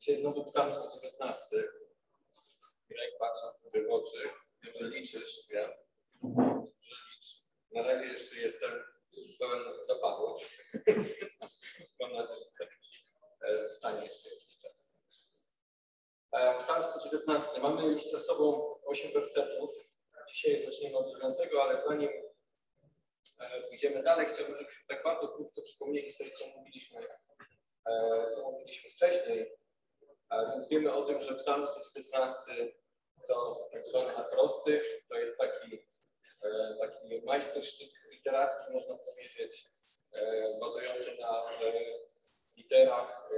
Dzisiaj znowu psalm 119. Jak patrzę sobie w oczy, wiem, że liczysz, wiem, że licz. Na razie jeszcze jestem pełen zapału, więc mam nadzieję, że tak e, stanie jeszcze jakiś czas. E, Psalm 119. Mamy już ze sobą 8 wersetów. Dzisiaj zaczniemy od 9, ale zanim e, pójdziemy dalej, chciałbym, żebyśmy tak bardzo krótko przypomnieli sobie, co mówiliśmy, co mówiliśmy wcześniej. Więc wiemy o tym, że Psalm 119 to tak zwany akrostych, to jest taki, taki majstersztyk literacki, można powiedzieć, bazujący na literach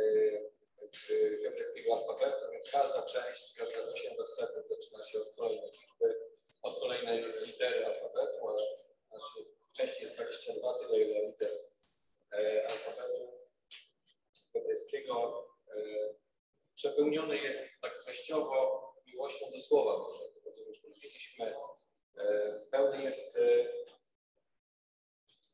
hebrajskiego alfabetu, więc każda część, każde 8 wersetów zaczyna się od kolejnej liczby, od kolejnej litery alfabetu, aż, aż w części jest 22, tyle ile liter alfabetu hebrajskiego. Przepełniony jest tak treściowo miłością do Słowa Bożego, o tym już mówiliśmy. Pełny jest,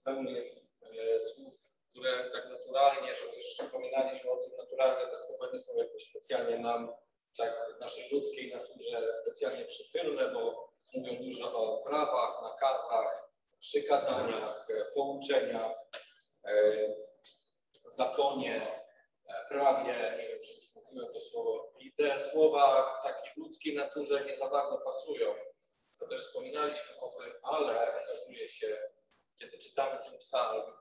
pełny jest słów które tak naturalnie, że już wspominaliśmy o tym, naturalnie te słowa nie są jakoś specjalnie nam, tak w naszej ludzkiej naturze specjalnie przychylne, bo mówią dużo o prawach, nakazach, przykazaniach, pouczeniach, zakonie, prawie, nie wiem, to słowo. I te słowa takiej ludzkiej naturze nie za bardzo pasują. To też wspominaliśmy o tym, ale okazuje się, kiedy czytamy ten psalm,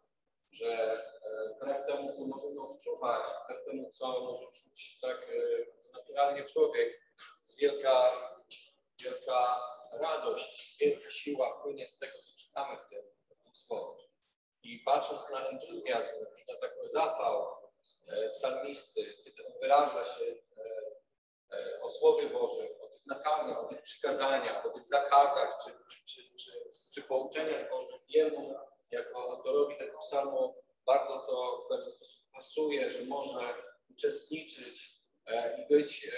że wbrew temu, co możemy odczuwać, wbrew temu, co może czuć tak naturalnie człowiek, jest wielka, wielka radość, wielka siła płynie z tego, co czytamy w tym, w tym słowie. I patrząc na entuzjazm i na taki zapał psalmisty, kiedy on wyraża się o Słowie Bożym, o tych nakazach, o tych przykazaniach, o tych zakazach, czy, czy, czy, czy pouczeniach Bożych, jemu jako autorowi tego psalmu bardzo to w pewien sposób pasuje, że może uczestniczyć i być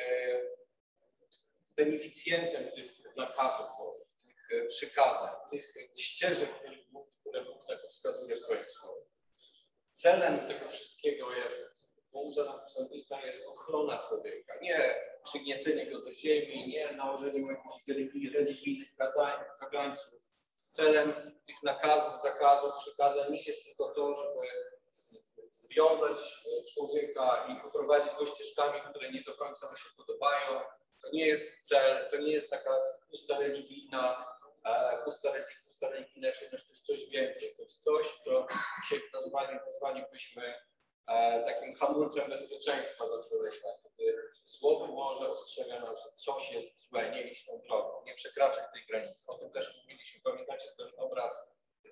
beneficjentem tych nakazów Bożych, tych przykazań, tych ścieżek, które Bóg tak wskazuje w swoim. Celem tego wszystkiego jest, nas psalmista, jest ochrona człowieka. Nie przygniecenie go do ziemi, nie nałożenie jakichś religijnych kagańców, celem tych nakazów, zakazów, przykazań jest tylko to, żeby związać człowieka i poprowadzić go ścieżkami, które nie do końca mu się podobają. To nie jest cel, to nie jest taka pusta religijna, pusta, pusta religijna czynność, to jest coś więcej. To jest coś, co dzisiaj nazwali, nazwalibyśmy takim hamulcem bezpieczeństwa dla człowieka. Kiedy Słowo Boże ostrzega nas, że coś jest złe, nie idź tą drogą, nie przekraczaj tej granicy. O tym też mówiliśmy. Pamiętacie ten obraz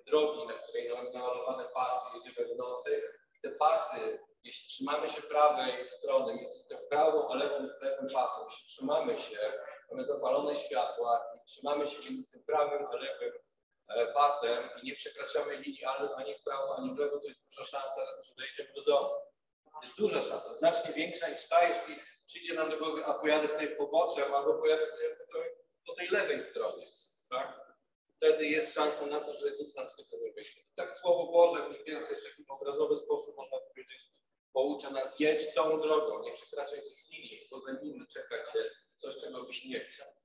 drogi, na której mamy namalowane pasy, jedziemy w nocy. I te pasy, jeśli trzymamy się prawej strony, między tym prawą a lewym, lewym pasem, jeśli trzymamy się, mamy zapalone światła i trzymamy się między tym prawym a lewym pasem i nie przekraczamy linii ani w prawo, ani w lewo, to jest duża szansa, że dojedziemy do domu. Jest duża szansa, znacznie większa niż ta, jeśli przyjdzie nam do głowy, a pojadę sobie poboczem, albo pojadę sobie po tej, po tej lewej stronie. Tak? Wtedy jest szansa na to, że nic nam tego nie wyjdzie. Tak Słowo Boże mniej więcej w taki obrazowy sposób można powiedzieć, poucza nas, jedź tą drogą, nie przekraczaj tych linii, poza nimi czeka cię coś, czego byś nie chciał.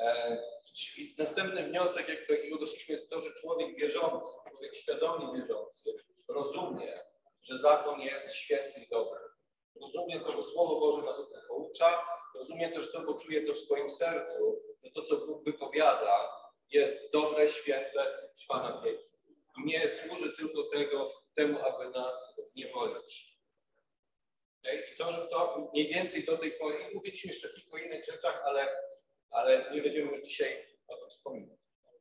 E, następny wniosek, do jakiego doszliśmy, jest to, że człowiek wierzący, człowiek świadomie wierzący, rozumie, że zakon jest święty i dobry. Rozumie to, bo Słowo Boże nas o tym poucza, rozumie też to, bo czuje to w swoim sercu, że to, co Bóg wypowiada, jest dobre, święte, trwa na wieki. Nie służy tylko tego, temu, aby nas zniewolić. Okay? I to, że to mniej więcej do tej pory, mówiliśmy jeszcze kilku innych rzeczach, ale, ale nie będziemy już dzisiaj o tym wspominać.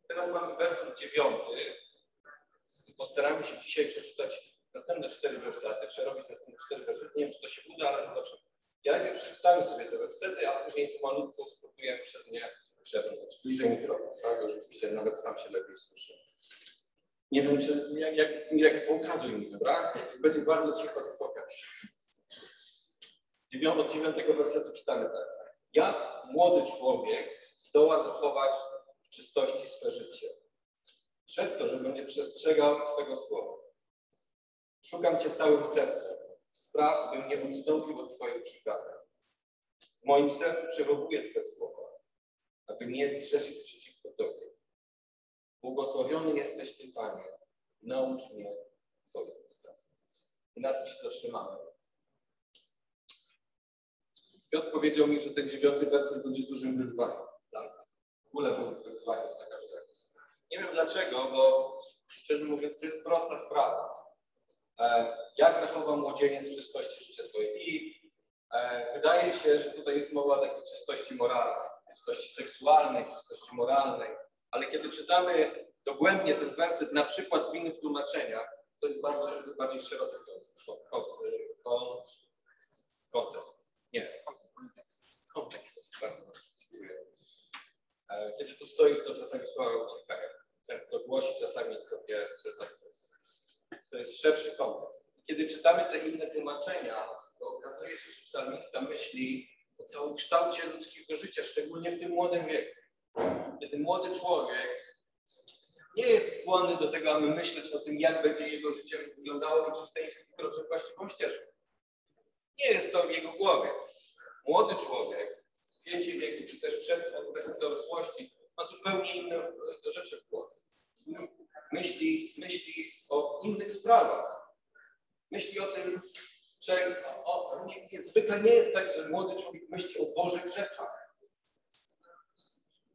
Teraz mamy werset dziewiąty. Postaramy się dzisiaj przeczytać następne cztery wersety, przerobić następne cztery wersety. Nie wiem, czy to się uda, ale zobaczymy. Ja najpierw przeczytamy sobie te wersety, a później pomalutko spróbujemy przez nie przebrnąć. Bliżej mikrofon, tak? Oczywiście nawet sam się lepiej słyszę. Nie wiem, czy jak, jak, jak pokazuj mi, dobra? Jak będzie bardzo cicho, to pokaż. Od dziewiątego wersetu czytamy tak. Jak młody człowiek zdoła zachować w czystości swe życie? Przez to, że będzie przestrzegał Twego słowa. Szukam Cię całym sercem. Spraw, bym nie odstąpił od Twoich przykazań. W moim sercu przechowuję Twe słowa, aby nie zgrzeszyć przeciwko Tobie. Błogosławiony jesteś Ty, Panie. Naucz mnie Twoich ustaw. I na tym się zatrzymamy. Piotr powiedział mi, że ten dziewiąty werset będzie dużym wyzwaniem. Tak? W ogóle był wyzwaniem dla każdego. Nie wiem dlaczego, bo szczerze mówiąc, to jest prosta sprawa. E, jak zachowa młodzieniec w czystości życia swojej? I e, wydaje się, że tutaj jest mowa o takiej czystości moralnej, czystości seksualnej, czystości moralnej, ale kiedy czytamy dogłębnie ten werset, na przykład w innych tłumaczeniach, to jest bardzo, bardziej szeroki kontekst. Nie, kontekst. E, kiedy tu stoisz, to czasami słowa uciekają. Ten, kto głosi, czasami to jest, tak jest. To jest szerszy kontekst. Kiedy czytamy te inne tłumaczenia, to okazuje się, że psalmista myśli o całym kształcie ludzkiego życia, szczególnie w tym młodym wieku. Kiedy młody człowiek nie jest skłonny do tego, aby myśleć o tym, jak będzie jego życie wyglądało i czy w tej kroczy właściwą ścieżką. Nie jest to w jego głowie. Młody człowiek w wiecie wieku, czy też przed okresem dorosłości, ma zupełnie inne rzeczy w głowie. Myśli, myśli o innych sprawach. Myśli o tym, że o, nie, zwykle nie jest tak, że młody człowiek myśli o Bożych rzeczach.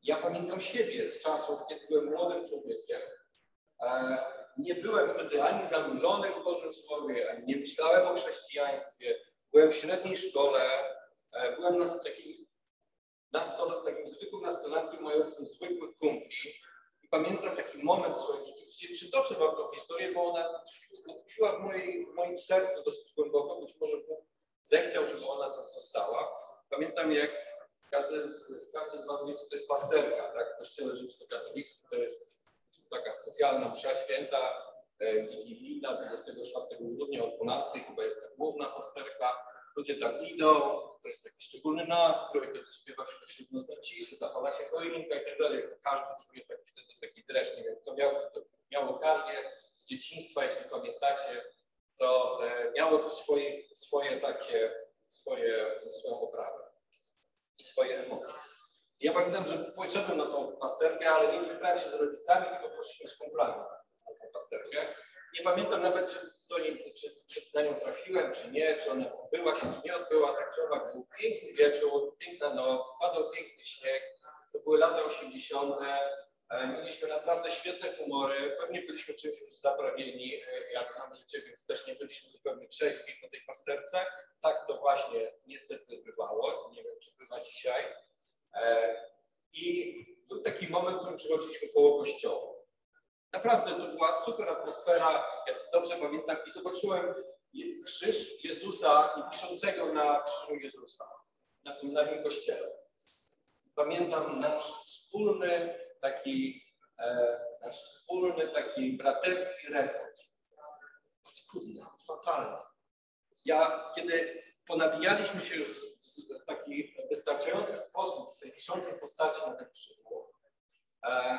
Ja pamiętam siebie z czasów, kiedy byłem młodym człowiekiem. E, nie byłem wtedy ani zanurzony w Bożym Słowie, ani nie myślałem o chrześcijaństwie. Byłem w średniej szkole, e, byłem na takim, nastolat, takim zwykłym nastolatkiem mającym zwykłych kumpli. I pamiętam taki moment w swoim życiu. Przytoczę wam tę historię, bo ona tkwiła w, mojej, w moim sercu dosyć głęboko. Być może Bóg zechciał, żeby ona tam została. Pamiętam, jak każdy z, każdy z Was wie, co to jest pasterka, tak? W kościele rzymskokatolickim to jest taka specjalna msza święta, wigilijna, 24 grudnia o 12, chyba jest ta główna pasterka. Ludzie tam idą, to jest taki szczególny nastrój, kiedy śpiewa się pośrednio z ciszy, zachowa się choinka i tak dalej. Każdy czuje taki, wtedy taki dreszcz. Wiem, kto miał, kto miał okazję z dzieciństwa, jeśli pamiętacie, to e, miało to swoje, swoje takie, swoje, swoją oprawę i swoje emocje. Ja pamiętam, że poszedłem na tą pasterkę, ale nie wybrałem się z rodzicami, tylko poszliśmy z kumplami pasterkę. Nie pamiętam nawet, czy, niej, czy, czy, na nią trafiłem, czy nie, czy ona odbyła się, czy nie odbyła. Tak czy owak był piękny wieczór, piękna noc, padał piękny śnieg. To były lata 80. E, mieliśmy naprawdę świetne humory. Pewnie byliśmy czymś już zaprawieni, e, jak nam życie, więc też nie byliśmy zupełnie trzeźwi po tej pasterce. Tak to właśnie niestety bywało. Nie wiem, czy bywa dzisiaj. E, I był taki moment, w którym przychodziliśmy koło kościoła. Naprawdę to była super atmosfera. Ja to dobrze pamiętam i zobaczyłem krzyż Jezusa i wiszącego na krzyżu Jezusa na tym, na tym kościele. Pamiętam nasz wspólny taki, e, nasz wspólny taki braterski rekord. Skudny, fatalny. Ja, kiedy ponabijaliśmy się w taki wystarczający sposób w tej wiszącej postaci na tym krzyżu, e,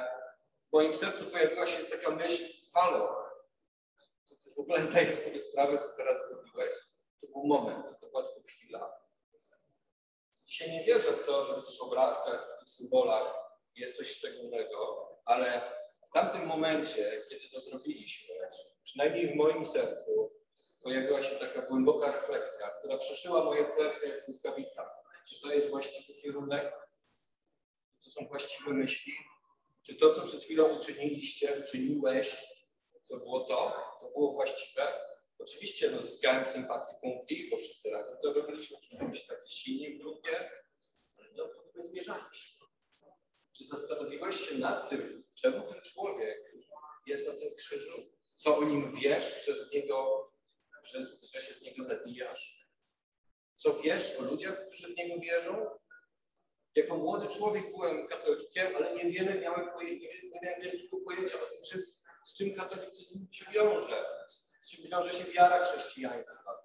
w moim sercu pojawiła się taka myśl, halo, co ty w ogóle zdajesz sobie sprawę, co teraz zrobiłeś? To był moment, to była tylko chwila. Dzisiaj nie wierzę w to, że w tych obrazkach, w tych symbolach jest coś szczególnego, ale w tamtym momencie, kiedy to zrobiliśmy, przynajmniej w moim sercu, pojawiła się taka głęboka refleksja, która przeszyła moje serce jak błyskawica. Czy to jest właściwy kierunek? Czy to są właściwe myśli? Czy to, co przed chwilą uczyniliście, uczyniłeś, to było to? To było właściwe? Oczywiście no, zyskałem sympatię kumpli, bo wszyscy razem to robiliśmy, czuliśmy tacy silni w grupie, ale do tego zmierzaliśmy. Czy zastanowiłeś się nad tym, czemu ten człowiek jest na tym krzyżu? Co o nim wiesz, że, z niego, że, że się z niego nabijasz? Co wiesz o ludziach, którzy w niego wierzą? Jako młody człowiek byłem katolikiem, ale niewiele miałem, nie miałem wielkiego pojęcia o tym, z czym katolicyzm się wiąże, z czym wiąże się wiara chrześcijańska.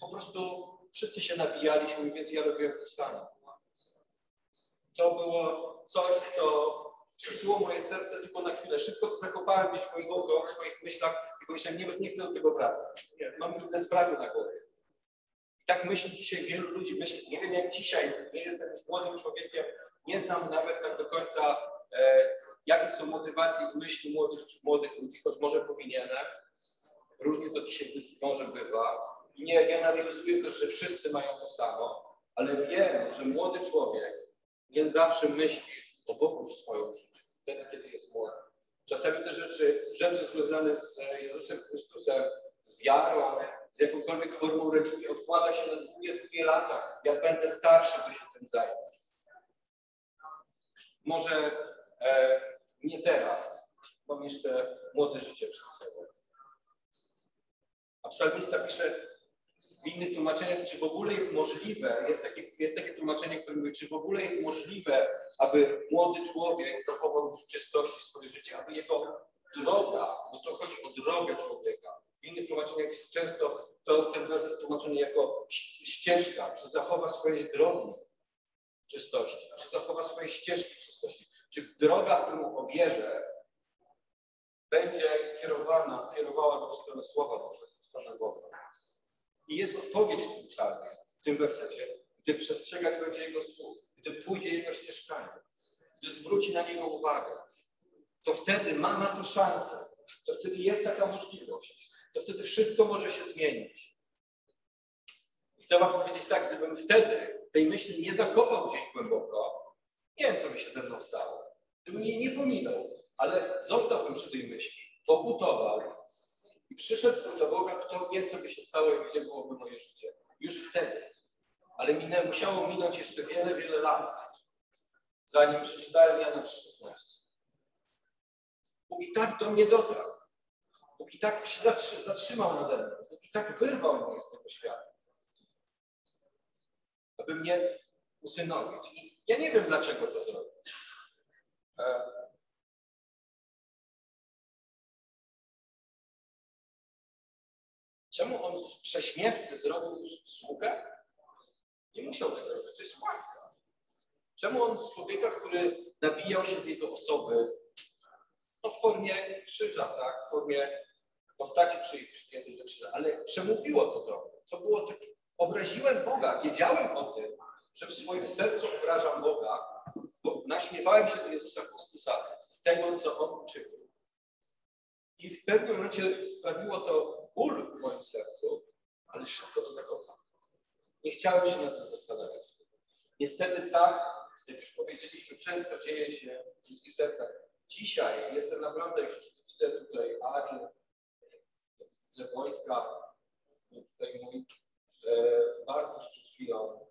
Po prostu wszyscy się nabijaliśmy, więc ja robiłem to samo. To było coś, co przeszyło moje serce tylko na chwilę. Szybko zakopałem gdzieś głęboko w swoich myślach i Pomyślałem, nie, nie chcę do tego wracać. Mam inne sprawy na głowie. Tak myśli dzisiaj wielu ludzi. Myśli, nie wiem jak dzisiaj, nie jestem już młodym człowiekiem, nie znam nawet tak do końca, e, jakie są motywacje i myśli młodych, młodych ludzi, choć może powinienem. Różnie to dzisiaj może bywa. Nie generalizuję też, że wszyscy mają to samo, ale wiem, że młody człowiek nie zawsze myśli o Bogu w swoim życiu, wtedy, kiedy jest młody. Czasami te rzeczy, rzeczy związane z Jezusem Chrystusem, z wiarą, z jakąkolwiek formą religii odkłada się na długie, długie lata. Jak będę starszy, to się tym zajmę. Może e, nie teraz. Mam jeszcze młode życie przed sobą. A psalmista pisze w innych tłumaczeniach, czy w ogóle jest możliwe, jest takie, jest takie tłumaczenie, które mówi, czy w ogóle jest możliwe, aby młody człowiek zachował w czystości swoje życie, aby jego droga, bo to chodzi o drogę człowieka. W innych tłumaczeniach jest często to, ten werset tłumaczony jako ścieżka, czy zachowa swoje drogi czystości, czy zachowa swoje ścieżki czystości, czy droga, którą obierze, będzie kierowana, kierowała w stronę Słowa Bożego, w stronę Boga. I jest odpowiedź w tym czarnie, w tym wersecie, gdy przestrzegać będzie Jego słów, gdy pójdzie Jego ścieżkami, gdy zwróci na Niego uwagę, to wtedy ma na to szansę, to wtedy jest taka możliwość, to wtedy wszystko może się zmienić. I chcę Wam powiedzieć tak, gdybym wtedy tej myśli nie zakopał gdzieś głęboko, nie wiem, co by się ze mną stało. Gdybym jej nie pominął, ale zostałbym przy tej myśli, pokutował i przyszedł do Boga, kto wie, co by się stało i gdzie byłoby moje życie. Już wtedy. Ale minę, musiało minąć jeszcze wiele, wiele lat, zanim przeczytałem Jana 3,16. Bóg i tak do mnie dotarł. Bóg i tak się zatrzymał nade mną. Bóg i tak wyrwał mnie z tego świata. Aby mnie usynowić. I ja nie wiem, dlaczego to zrobił. E, Czemu on z prześmiewcy zrobił sługę? Nie musiał tego robić, to jest łaska. Czemu on z człowieka, który nabijał się z jego osoby, no w formie krzyża, tak, w formie postaci przyjętej do krzyża, ale przemówiło to do mnie. To było tak, obraziłem Boga, wiedziałem o tym, że w swoim sercu obrażam Boga, bo naśmiewałem się z Jezusa Chrystusa, z tego, co On uczynił. I w pewnym momencie sprawiło to ból w moim sercu, ale szybko to zakocham. Nie chciałem się nad tym zastanawiać. Niestety tak, jak już powiedzieliśmy, często dzieje się w ludzkich sercach. Dzisiaj jestem naprawdę, widzę tutaj Ari, widzę Wojtka, tutaj mój Bartusz przed chwilą,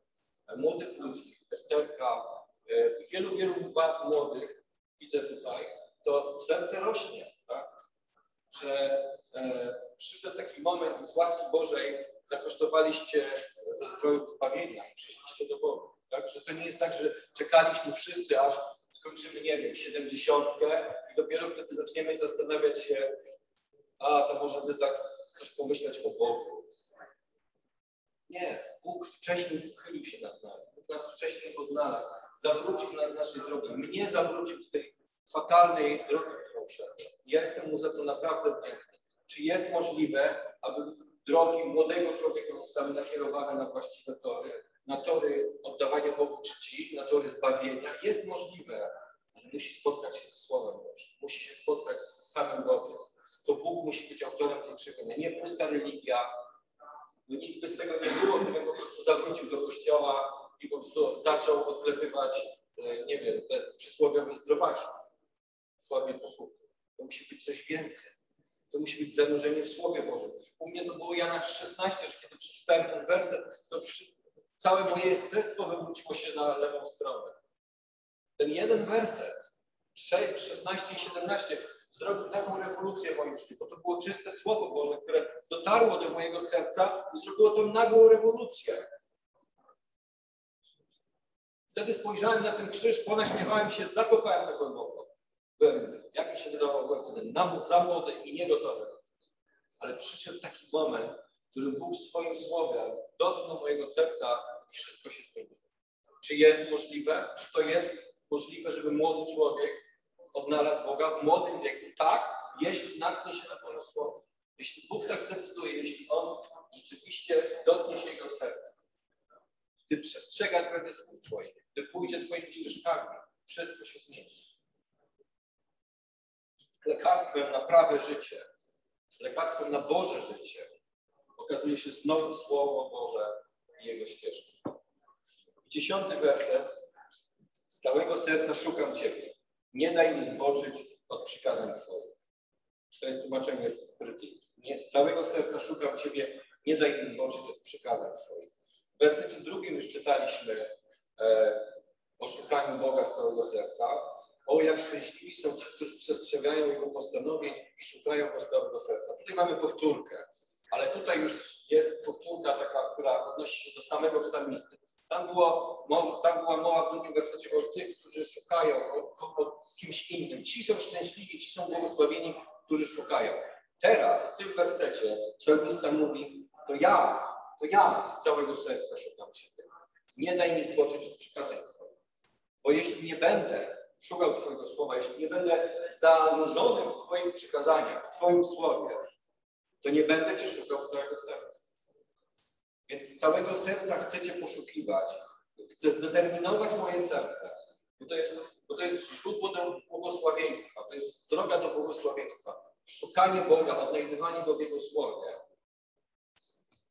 e, młodych ludzi, Esterka e, i wielu, wielu Was młodych, widzę tutaj, to serce rośnie, tak? Że e, przyszedł taki moment z łaski Bożej zakosztowaliście ze zdroju zbawienia i przyszliście do Boga. Tak? Że to nie jest tak, że czekaliśmy wszyscy, aż skończymy, nie wiem, siedemdziesiątkę i dopiero wtedy zaczniemy zastanawiać się, a to może by tak coś pomyśleć o Bogu. Nie, Bóg wcześniej pochylił się nad nami. Bóg nas wcześniej odnalazł. Zawrócił nas z naszej drogi. Mnie zawrócił z tej fatalnej drogi, którą szedłem. Ja jestem mu za to naprawdę wdzięczny. Czy jest możliwe, aby drogi młodego człowieka zostały nakierowane na właściwe tory, na tory oddawania Bogu czci, na tory zbawienia? Jest możliwe, ale musi spotkać się ze Słowem Bożym, musi się spotkać z samym Bogiem. To Bóg musi być autorem tej przygody, nie pusta religia, bo nic by z tego nie było, gdybym po prostu zawrócił do kościoła i po prostu zaczął odklepywać, e, nie wiem, te przysłowiowe zdrowaci w formie pokuty. To musi być coś więcej. To musi być zanurzenie w Słowie Bożym. U mnie to było Jana 3,16, że kiedy przeczytałem ten werset, to całe moje jestestwo wywróciło się na lewą stronę. Ten jeden werset, 16 i 17, zrobił taką rewolucję w moim życiu, bo to było czyste Słowo Boże, które dotarło do mojego serca i zrobiło tą nagłą rewolucję. Wtedy spojrzałem na ten krzyż, ponaśmiewałem się, zakopałem na głęboko byłem, jak mi się wydawało, byłem wtedy za młody i niegotowy. Ale przyszedł taki moment, w którym Bóg swoim słowem dotknął mojego serca i wszystko się zmieniło. Czy jest możliwe? Czy to jest możliwe, żeby młody człowiek odnalazł Boga w młodym wieku? Tak, jeśli natknie się na Boże Słowo. Jeśli Bóg tak zdecyduje, jeśli On rzeczywiście dotknie się jego serca, gdy przestrzega drogę słów Twoich, gdy pójdzie Twoimi ścieżkami, wszystko się zmieni. Lekarstwem na prawe życie, lekarstwem na Boże życie okazuje się znowu Słowo Boże i Jego ścieżki. Dziesiąty werset. Z całego serca szukam Ciebie. Nie daj mi zboczyć od przykazań Twoich. To jest tłumaczenie z krytyki. Nie, z całego serca szukam Ciebie. Nie daj mi zboczyć od przykazań Twoich. W wersecie drugim już czytaliśmy e, o szukaniu Boga z całego serca. O, jak szczęśliwi są ci, którzy przestrzegają Jego postanowień i szukają Go z całego serca. Tutaj mamy powtórkę, ale tutaj już jest powtórka taka, która odnosi się do samego psalmisty. Tam, było tam była mowa w drugim wersecie o tych, którzy szukają, o, o, kimś innym. Ci są szczęśliwi, ci są błogosławieni, którzy szukają. Teraz w tym wersecie psalmista mówi, to ja, to ja z całego serca szukam Ciebie. Nie daj mi zboczyć od przykazań. Bo jeśli nie będę szukał Twojego słowa, jeśli nie będę zanurzony w Twoich przykazaniach, w Twoim słowie, to nie będę Cię szukał z całego serca. Więc z całego serca chcę Cię poszukiwać. Chcę zdeterminować moje serce, bo to jest, bo to jest źródło do błogosławieństwa, to jest droga do błogosławieństwa. Szukanie Boga, odnajdywanie Go w Jego Słowie,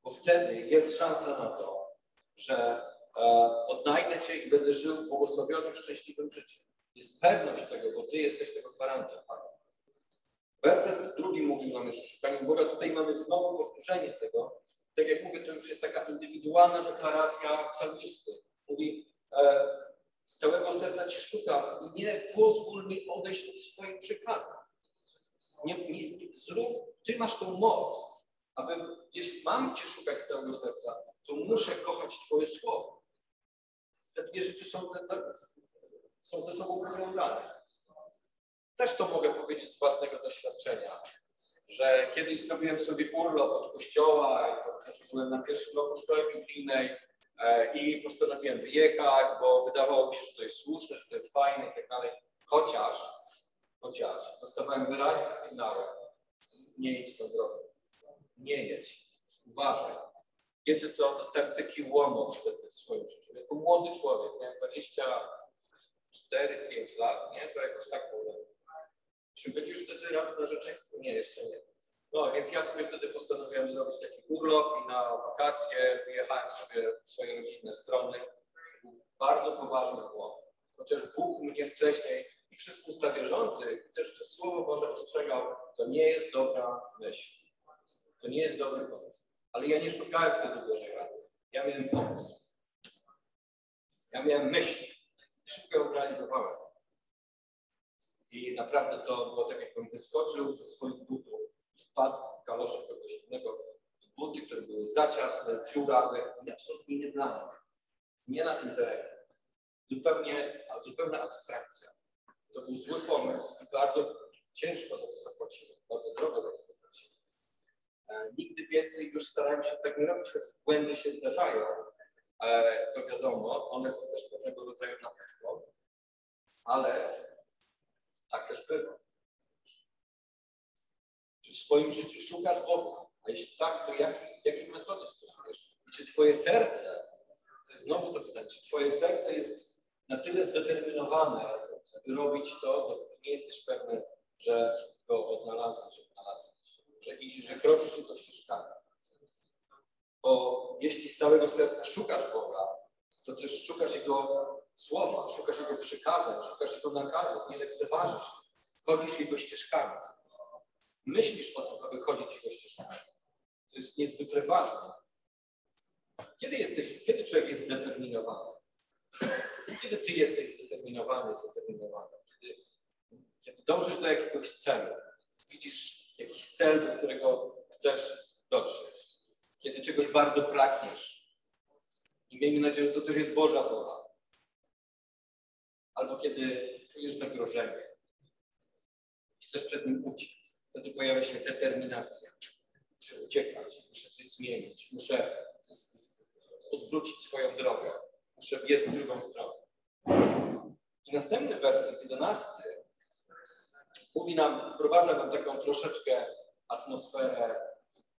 bo wtedy jest szansa na to, że e, odnajdę Cię i będę żył błogosławionym, szczęśliwym życiem. Jest pewność tego, bo Ty jesteś tego gwarantem. Werset drugi mówi nam jeszcze szukanie Boga. Tutaj mamy znowu powtórzenie tego. Tak jak mówię, to już jest taka indywidualna deklaracja psalmisty. Mówi, e, z całego serca Ci szukam i nie pozwól mi odejść od swoich przykazań. Nie, nie, zrób, Ty masz tą moc, aby, jeśli mam Cię szukać z całego serca, to muszę kochać Twoje słowo. Te dwie rzeczy są, są ze sobą powiązane. Też to mogę powiedzieć z własnego doświadczenia, że kiedyś zrobiłem sobie urlop od kościoła, też byłem na pierwszym roku szkoły biblijnej e, i postanowiłem wyjechać, bo wydawało mi się, że to jest słuszne, że to jest fajne i tak dalej. Chociaż, chociaż dostawałem wyraźne sygnały, nie idź tą drogą, nie jedź, uważaj. Wiecie co, dostałem taki łomot wtedy w swoim życiu. Jako młody człowiek, miałem 24-5 lat, nie? To jakoś tak Czy byli już wtedy raz narzeczeństwo? Nie, jeszcze nie. No, więc ja sobie wtedy postanowiłem zrobić taki urlop i na wakacje wyjechałem sobie w swoje rodzinne strony. Bardzo poważny błąd. Chociaż Bóg mnie wcześniej i przez usta wierzących, też przez Słowo Boże ostrzegał, to nie jest dobra myśl. To nie jest dobry pomysł. Ale ja nie szukałem wtedy Bożej rady. Ja miałem pomysł. Ja miałem myśl. Szybko ją zrealizowałem. I naprawdę to było tak, jakbym wyskoczył ze swoich butów i wpadł w kalosze kogoś innego, w buty, które były za ciasne, dziurawe absolutnie nie dla mnie. Nie na tym terenie. Zupełnie, zupełna abstrakcja. To był zły pomysł i bardzo ciężko za to zapłaciłem, bardzo drogo za to zapłaciłem. E, nigdy więcej już starałem się tak nie robić, choć błędy się zdarzają. E, to wiadomo, one są też pewnego rodzaju napędką, ale tak też bywa. Czy w swoim życiu szukasz Boga? A jeśli tak, to jak, jakie metody stosujesz? I czy Twoje serce, to jest znowu to pytanie, czy Twoje serce jest na tyle zdeterminowane, aby robić to, dopóki nie jesteś pewny, że go odnalazłeś, odnalazłeś, że idziesz, że kroczysz jego ścieżkami. Bo jeśli z całego serca szukasz Boga, to też szukasz Jego słowa, szukasz Jego przykazań, szukasz Jego nakazów, nie lekceważysz, chodzisz Jego ścieżkami. Myślisz o tym, aby chodzić Jego ścieżkami. To jest niezwykle ważne. Kiedy, jesteś, kiedy człowiek jest zdeterminowany? Kiedy ty jesteś zdeterminowany, zdeterminowany? Kiedy, kiedy dążysz do jakiegoś celu, widzisz jakiś cel, do którego chcesz dotrzeć. Kiedy czegoś bardzo pragniesz. I miejmy nadzieję, że to też jest Boża wola albo kiedy czujesz zagrożenie, chcesz przed nim uciec, wtedy pojawia się determinacja. Muszę uciekać, muszę coś zmienić, muszę odwrócić swoją drogę, muszę biec w drugą stronę. I następny werset, jedenasty, mówi nam, wprowadza nam taką troszeczkę atmosferę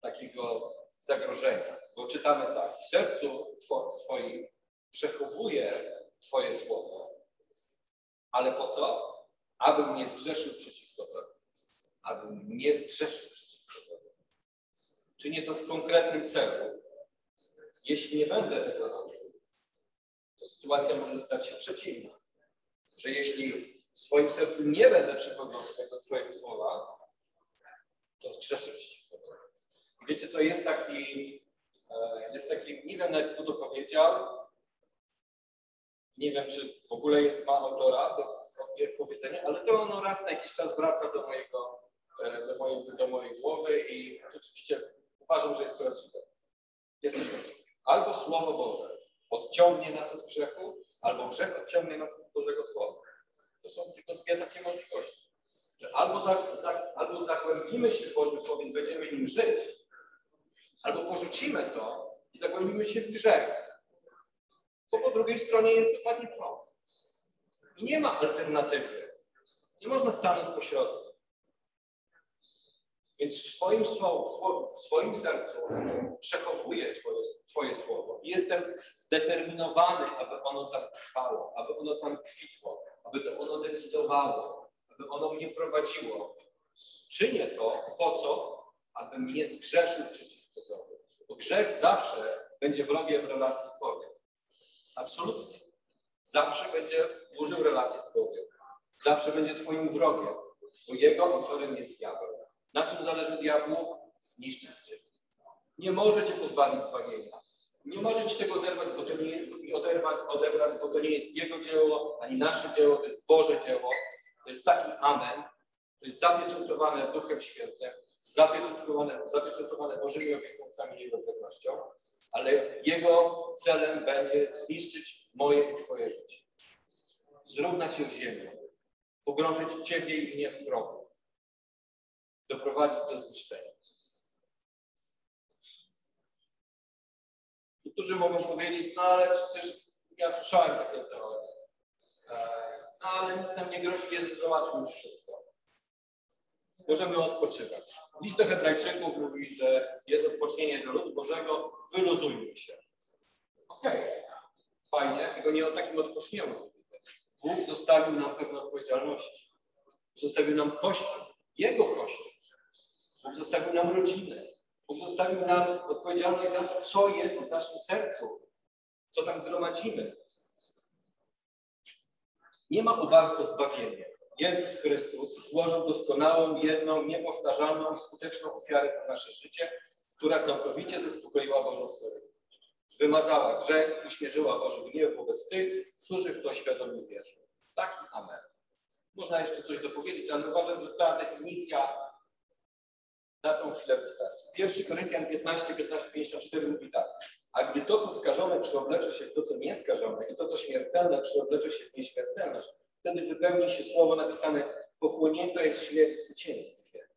takiego zagrożenia. Bo czytamy tak, w sercu swoim przechowuje Twoje słowo, ale po co? Abym nie zgrzeszył przeciwko Tobie. Abym nie zgrzeszył przeciwko Tobie. Czynię to w konkretnym celu. Jeśli nie będę tego robił, to sytuacja może stać się przeciwna. Że jeśli w swoim sercu nie będę przechodził swojego Twojego słowa, to zgrzeszę przeciwko Tobie. Wiecie co, jest taki, e, jest taki, wiem nawet to powiedział, nie wiem, czy w ogóle jest ma autora do powiedzenia, ale to ono raz na jakiś czas wraca do mojego, e, do mojej, do mojej głowy i rzeczywiście uważam, że jest prawdziwe. Jest takiego. Albo Słowo Boże odciągnie nas od grzechu, albo grzech odciągnie nas od Bożego Słowa. To są tylko dwie takie możliwości. Że albo, za, za, albo zagłębimy się w Bożym Słowie i będziemy nim żyć, albo porzucimy to i zagłębimy się w grzech bo po drugiej stronie jest dokładnie to. Nie ma alternatywy. Nie można stanąć po środku. Więc w swoim, w swoim sercu przechowuję swoje, słowo. Jestem zdeterminowany, aby ono tam trwało, aby ono tam kwitło, aby ono decydowało, aby ono mnie prowadziło. Czynię to po co? Abym nie zgrzeszył przeciwko sobie. Bo grzech zawsze będzie wrogiem relacji z Bogiem. Absolutnie. Zawsze będzie burzył relację z Bogiem. Zawsze będzie Twoim wrogiem, bo jego autorem jest diabeł. Na czym zależy diabłu? Zniszczyć Cię. Nie może Cię pozbawić zbawienia. Nie może Ci tego oderwać, bo to nie jest, oderwać, odebrać, bo to nie jest Jego dzieło, ani nasze dzieło, to jest Boże dzieło. To jest taki amen. To jest zapieczętowane Duchem Świętym, zapieczętowane, zapieczętowane Bożymi obietnicami Jego pewnością ale jego celem będzie zniszczyć moje i Twoje życie. Zrównać się z ziemią, pogrążyć Ciebie i mnie w progu, doprowadzić do zniszczenia. Niektórzy mogą powiedzieć, no ale przecież ja słyszałem takie teorie. E, no ale nic nam nie grozi, Jezus załatwił już wszystko. Możemy odpoczywać. List do Hebrajczyków mówi, że jest odpocznienie dla ludu Bożego, wyluzujmy się. Okej, okay. fajnie, tylko nie o takim odpocznieniu. Bóg zostawił nam pewne odpowiedzialności. Zostawił nam Kościół, Jego Kościół. Bóg zostawił nam rodzinę. Bóg zostawił nam odpowiedzialność za to, co jest w naszym sercu, co tam gromadzimy. Nie ma obawy o zbawienie. Jezus Chrystus złożył doskonałą, jedną, niepowtarzalną i skuteczną ofiarę za nasze życie, która całkowicie zaspokoiła Bożą wolę. Wymazała grzech, uśmierzyła Boży gniew wobec tych, którzy w to świadomie wierzą. Taki amen. Można jeszcze coś dopowiedzieć, ale uważam, że ta definicja na tą chwilę wystarczy. 1 Koryntian 15, 15, 54 mówi tak. A gdy to, co skażone, przyoblecze się w to, co nieskażone i to, co śmiertelne, przyoblecze się w nieśmiertelność, wtedy wypełni się słowo napisane pochłonięta jest śmierć w zwycięstwie.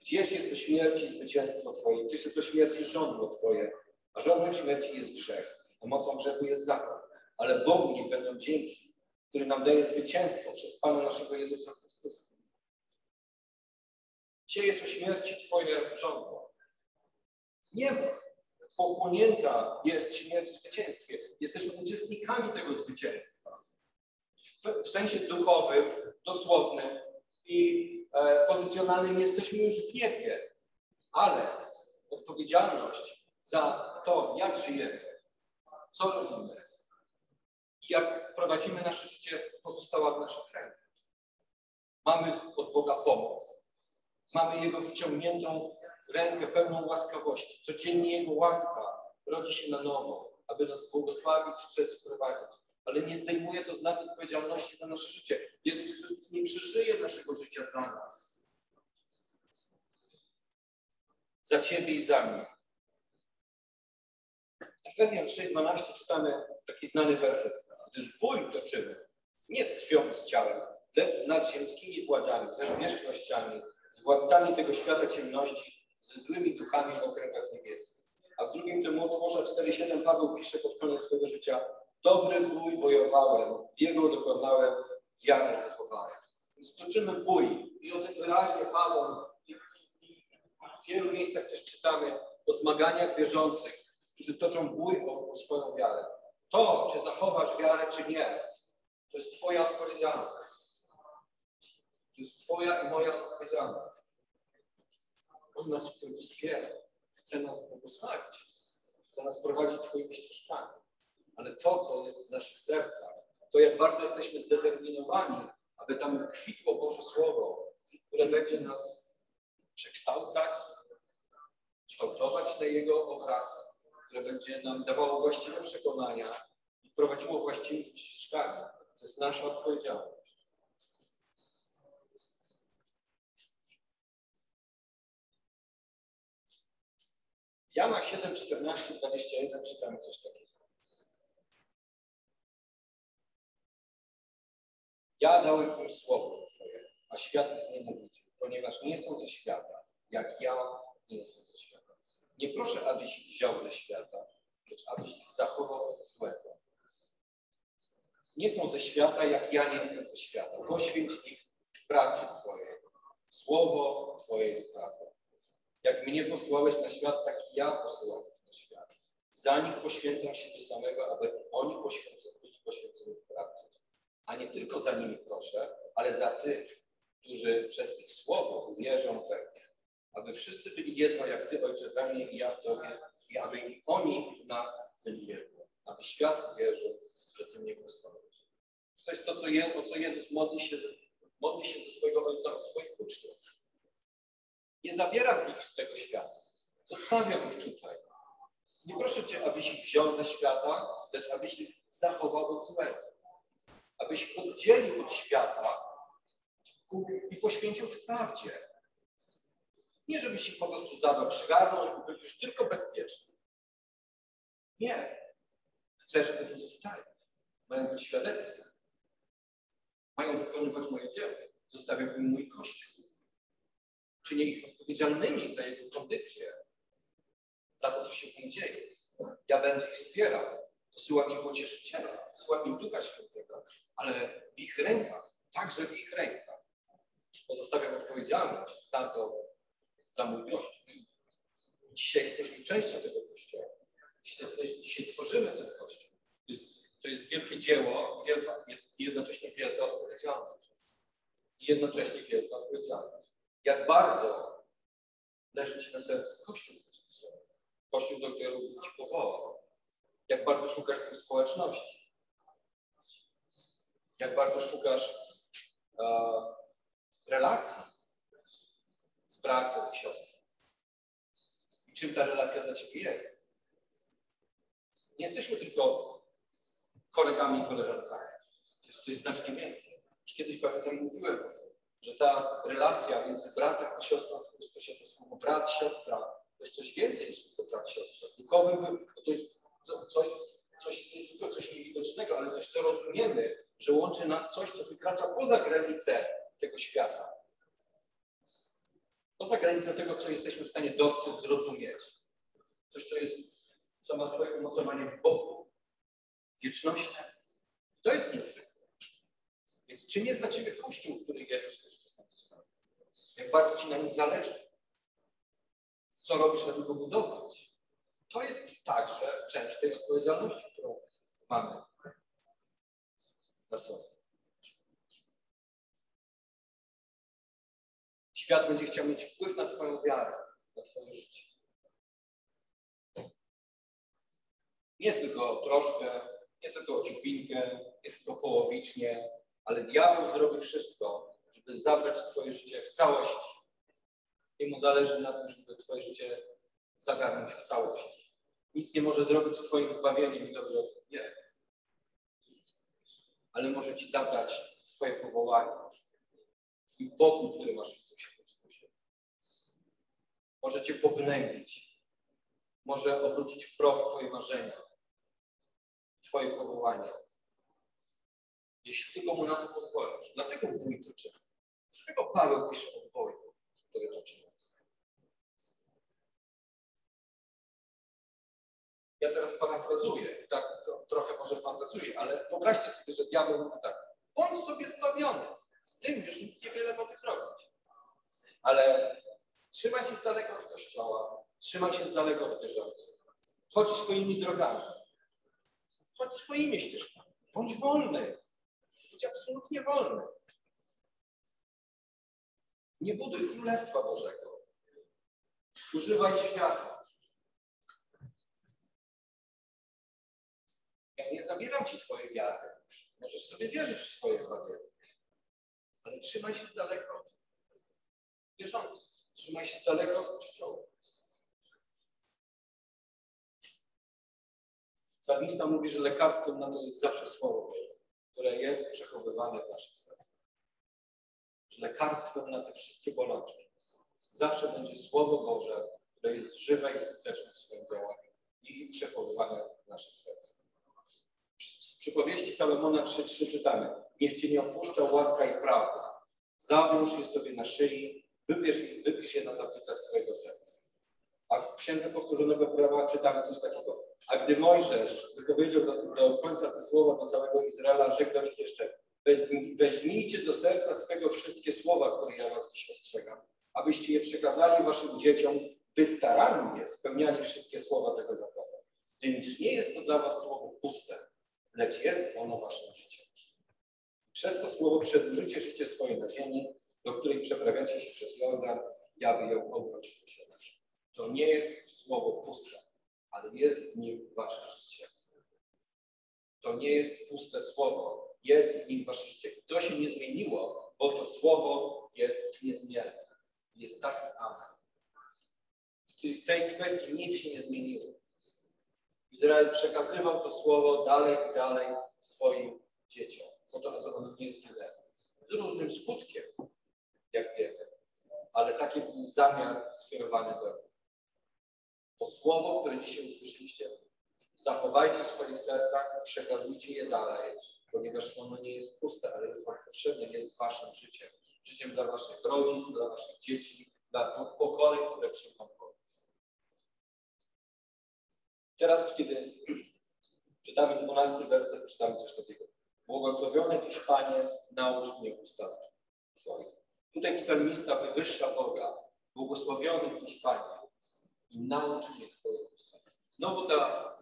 Gdzież jest o śmierci zwycięstwo Twoje? Gdzież jest o śmierci żądło Twoje? A żądłem śmierci jest grzech, a mocą grzechu jest zakon. Ale Bogu niech będą dzięki, który nam daje zwycięstwo przez Pana naszego Jezusa Chrystusa. Gdzie jest o śmierci Twoje żądło? Nie ma. Pochłonięta jest śmierć w zwycięstwie. Jesteśmy uczestnikami tego zwycięstwa. W, w sensie duchowym, dosłownym i E, pozycjonalnym jesteśmy już w niebie, ale odpowiedzialność za to, jak żyjemy, co robimy i jak prowadzimy nasze życie, pozostała w naszych rękach. Mamy od Boga pomoc. Mamy Jego wyciągniętą rękę pełną łaskawości. Codziennie Jego łaska rodzi się na nowo, aby nas błogosławić, przez prowadzić ale nie zdejmuje to z nas odpowiedzialności za nasze życie. Jezus Chrystus nie przeżyje naszego życia za nas. Za Ciebie i za mnie. Efezjan 6,12 czytamy taki znany werset. Gdyż bój toczymy nie z krwią z ciałem, lecz z nadziemskimi władzami, ze zwierzchnościami, z władcami tego świata ciemności, ze złymi duchami w okręgach niebieskich. A w drugim Tymoteusza 4,7 Paweł pisze pod koniec swojego życia Dobry bój bojowałem, biegu dokonałem, wiarę zachowałem. Więc toczymy bój i o tym wyraźnie Paweł W wielu miejscach też czytamy o zmaganiach wierzących, którzy toczą bój o, o swoją wiarę. To, czy zachowasz wiarę, czy nie, to jest Twoja odpowiedzialność. To jest Twoja i moja odpowiedzialność. On nas w tym wspiera. Chce nas błogosławić. Chce nas prowadzić Twoimi ścieżkami. Ale to, co jest w naszych sercach, to jak bardzo jesteśmy zdeterminowani, aby tam kwitło Boże Słowo, które będzie nas przekształcać, kształtować na Jego obraz, które będzie nam dawało właściwe przekonania i prowadziło właściwymi ścieżkami. To jest nasza odpowiedzialność. Jana 7, 14, 21 czytamy coś takiego. Ja dałem im słowo Twoje, a świat ich znienawidził, ponieważ nie są ze świata, jak ja nie jestem ze świata. Nie proszę, abyś ich wziął ze świata, lecz abyś ich zachował od złego. Nie są ze świata, jak ja nie jestem ze świata. Poświęć ich w prawdzie Twojej. Słowo Twoje jest prawdą. Jak mnie posłałeś na świat, tak ja posyłam na świat. Za nich poświęcam siebie samego, aby oni poświęceni, byli poświęceni w prawdzie. A nie tylko za nimi proszę, ale za tych, którzy przez ich słowo uwierzą we mnie. Aby wszyscy byli jedno, jak Ty, Ojcze, we mnie i ja w Tobie, i aby oni w nas byli jedno. Aby świat uwierzył, że Ty mnie posłałeś. To jest to, co je, o co Jezus modli się, modli się do swojego Ojca, o swoich uczniów. Nie zabieram ich z tego świata. Zostawiam ich tutaj. Nie proszę Cię, abyś ich wziął ze świata, lecz abyś ich zachował od złego. Abyś oddzielił od świata i poświęcił w prawdzie. Nie, żebyś ich po prostu zabrał, przygarnął, żeby byli już tylko bezpieczni. Nie. Chcę, żeby tu zostali. Mają być świadectwem. Mają wykonywać moje dzieło. Zostawiam im mój Kościół. Czynię ich odpowiedzialnymi za jego kondycję, za to, co się z nim dzieje. Ja będę ich wspierał. Posyłam im pocieszyciela, posyłam im Ducha Świętego, ale w ich rękach, także w ich rękach, pozostawiam odpowiedzialność za to, za mój Kościół. Dzisiaj jesteśmy częścią tego Kościoła. Dzisiaj, jesteśmy, dzisiaj tworzymy ten Kościół. To jest, to jest wielkie dzieło, wielka, jest jednocześnie wielka odpowiedzialność. Jednocześnie wielka odpowiedzialność. Jak bardzo leży Ci na sercu Kościół. Kościół, do którego Ci powołał. Jak bardzo szukasz swojej społeczności. Jak bardzo szukasz e, relacji z bratem i siostrą. I czym ta relacja dla Ciebie jest? Nie jesteśmy tylko kolegami i koleżankami. Jest coś znacznie więcej. Już kiedyś pamiętam mówiłem o tym, że ta relacja między bratem a siostrą w Chrystusie to słowo brat, siostra, to jest coś więcej niż tylko brat, siostra. Duchowy, to jest coś, coś, nie jest tylko coś niewidocznego, ale coś, co rozumiemy, że łączy nas coś, co wykracza poza granice tego świata. Poza granicę tego, co jesteśmy w stanie dostrzec, zrozumieć. Coś, co jest, co ma swoje umocowanie w Bogu, wieczności. To jest niezwykłe. Więc czym jest dla Ciebie Kościół, który Jezus Chrystus nam zostawił? Jak bardzo Ci na nim zależy? Co robisz, żeby go budować? To jest także część tej odpowiedzialności, którą mamy na sobie. Świat będzie chciał mieć wpływ na Twoją wiarę, na Twoje życie. Nie tylko troszkę, nie tylko ciupinkę, nie tylko połowicznie, ale diabeł zrobi wszystko, żeby zabrać Twoje życie w całości. Jemu zależy na tym, żeby Twoje życie zagarnąć w całości. Nic nie może zrobić z Twoim zbawieniem i dobrze o tym wie. Ale może Ci zabrać Twoje powołanie, Twój pokój, który masz w Jezusie Chrystusie. Może Cię pognębić. Może obrócić w proch Twoje marzenia, Twoje powołanie. Jeśli tylko Mu na to pozwolisz. Dlatego bój to czyni. Dlatego Paweł pisze o boju, który toczymy. Ja teraz parafrazuję, tak to, trochę może fantazuję, ale wyobraźcie sobie, że diabeł mówi tak, bądź sobie zbawiony, z tym już nic niewiele mogę zrobić. Ale trzymaj się z daleka od Kościoła. Trzymaj się z daleka od wierzących. Chodź swoimi drogami. Chodź swoimi ścieżkami. Bądź wolny. Bądź absolutnie wolny. Nie buduj Królestwa Bożego. Używaj świata. Ja nie zabieram ci twojej wiary. Możesz sobie wierzyć w swoje zbawienie. Ale trzymaj się z daleka od wierzących. Trzymaj się z daleka od Kościoła. Psalmista mówi, że lekarstwem na to jest zawsze Słowo które jest przechowywane w naszych sercach. Że lekarstwem na te wszystkie bolączki zawsze będzie Słowo Boże, które jest żywe i skuteczne w swoim działaniu i przechowywane w naszych sercach. Przypowieści Salomona 3.3 czytamy Niech Cię nie opuszcza łaska i prawda. Zawiąż je sobie na szyi, wypisz, wypisz je na tablicach swojego serca. A w Księdze Powtórzonego Prawa czytamy coś takiego. A gdy Mojżesz wypowiedział do, do końca te słowa do całego Izraela, rzekł do nich jeszcze weźmijcie do serca swego wszystkie słowa, które ja was dziś ostrzegam, abyście je przekazali waszym dzieciom, by starannie spełniali wszystkie słowa tego zakonu. Gdyż nie jest to dla was słowo puste, lecz jest ono waszym życiem. Przez to słowo przedłużycie życie swoje na ziemi, do której przeprawiacie się przez Jordan, aby ją objąć w posiadanie. To nie jest słowo puste, ale jest w nim wasze życie. To nie jest puste słowo, jest w nim wasze życie. To się nie zmieniło, bo to słowo jest niezmienne. Jest taki amen. W tej kwestii nic się nie zmieniło. Izrael przekazywał to słowo dalej i dalej swoim dzieciom, po to, aby ono nie zginęło. Z różnym skutkiem, jak wiemy, ale taki był zamiar skierowany do. To słowo, które dzisiaj usłyszeliście, zachowajcie w swoich sercach, przekazujcie je dalej, ponieważ ono nie jest puste, ale jest wam potrzebne, jest waszym życiem. Życiem dla waszych rodzin, dla waszych dzieci, dla pokoleń, które przyjdą Teraz, kiedy czytamy dwunasty werset, czytamy coś takiego. Błogosławiony Tyś, Panie, naucz mnie ustaw Twoich. Tutaj psalmista wywyższa Boga. Błogosławiony Tyś, Panie, i naucz mnie Twoich ustaw. Znowu ta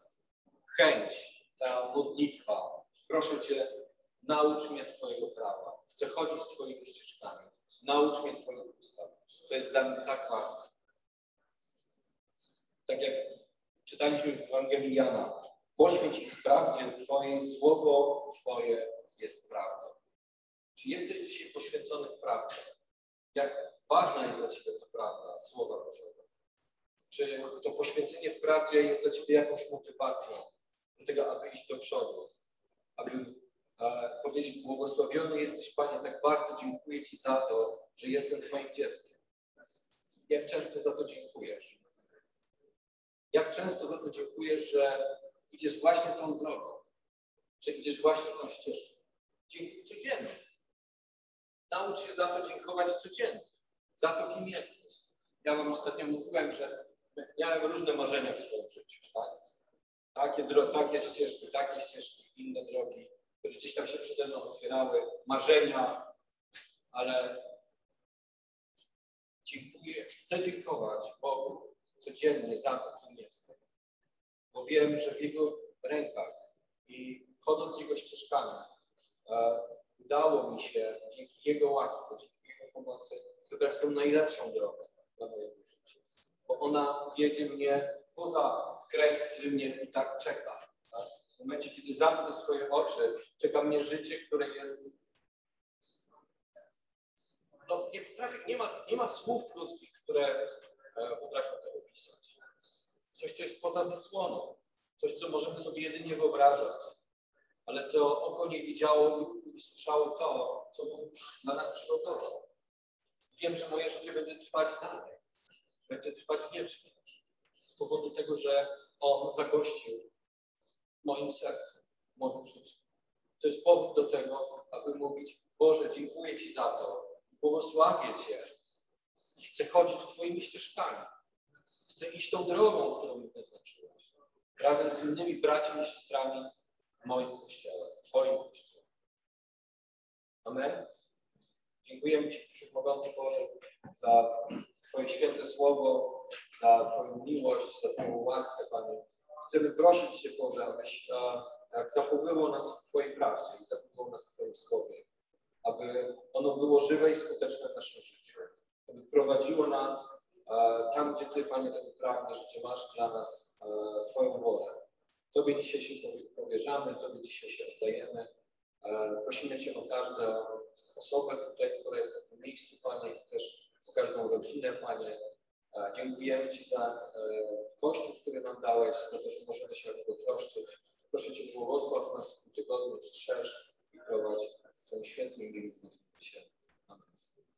chęć, ta modlitwa. Proszę Cię, naucz mnie Twojego prawa. Chcę chodzić Twoimi ścieżkami. Naucz mnie Twoich ustaw. To jest dla mnie tak ważne. Tak jak czytaliśmy w Ewangelii Jana. Poświęć ich w prawdzie Twojej, słowo Twoje jest prawdą. Czy jesteś dzisiaj poświęcony prawdzie? Jak ważna jest dla Ciebie ta prawda, słowa Bożego? Czy to poświęcenie w prawdzie jest dla Ciebie jakąś motywacją do tego, aby iść do przodu? Aby e, powiedzieć, błogosławiony jesteś Panie, tak bardzo dziękuję Ci za to, że jestem Twoim dzieckiem. Jak często za to dziękujesz? Jak często za to dziękujesz, że idziesz właśnie tą drogą, że idziesz właśnie tą ścieżką. Dziękuj codziennie. Naucz się za to dziękować codziennie, za to, kim jesteś. Ja Wam ostatnio mówiłem, że miałem różne marzenia w swoim życiu. Tak? Takie, takie ścieżki, takie ścieżki, inne drogi, które gdzieś tam się przede mną otwierały, marzenia, ale dziękuję, chcę dziękować Bogu codziennie za to, jestem. Bo wiem, że w Jego rękach i chodząc Jego ścieżkami, e, udało mi się dzięki Jego łasce, dzięki Jego pomocy wybrać tą najlepszą drogę dla mojego życia. Bo ona wiedzie mnie poza kres, który mnie i tak czeka. Tak? W momencie, kiedy zamknę swoje oczy, czeka mnie życie, które jest no, nie, potrafię, nie, ma, nie ma słów ludzkich, które e, potrafią. Coś, co jest poza zasłoną. Coś, co możemy sobie jedynie wyobrażać. Ale to oko nie widziało i słyszało to, co Bóg dla nas przygotował. Wiem, że moje życie będzie trwać dalej. Będzie trwać wiecznie. Z powodu tego, że On zagościł moim sercu, w moim życiu. To jest powód do tego, aby mówić, Boże, dziękuję Ci za to, błogosławię Cię i chcę chodzić Twoimi ścieżkami. Chcę iść tą drogą, którą mi wyznaczyłeś. Razem z innymi braćmi i siostrami moim kościele, w Twoim kościele. Amen. Dziękujemy Ci, Wszechmogący Boże, za Twoje święte słowo, za Twoją miłość, za Twoją łaskę, Panie. Chcemy prosić Cię, Boże, abyś e, tak zachowywał nas w Twojej prawdzie i zachowywał nas w Twoim słowie, aby ono było żywe i skuteczne w naszym życiu, aby prowadziło nas E, tam, gdzie Ty, Panie, tego pragniesz, gdzie masz dla nas e, swoją wolę. Tobie dzisiaj się powierzamy, Tobie dzisiaj się oddajemy. E, prosimy Cię o każdą osobę tutaj, która jest na tym miejscu, Panie, i też o każdą rodzinę, Panie. Dziękujemy Ci za Kościół, który nam dałeś, za to, że możemy się o niego troszczyć. Proszę Cię, błogosław nas w tym tygodniu, strzeż i prowadź w tym świętym imieniu.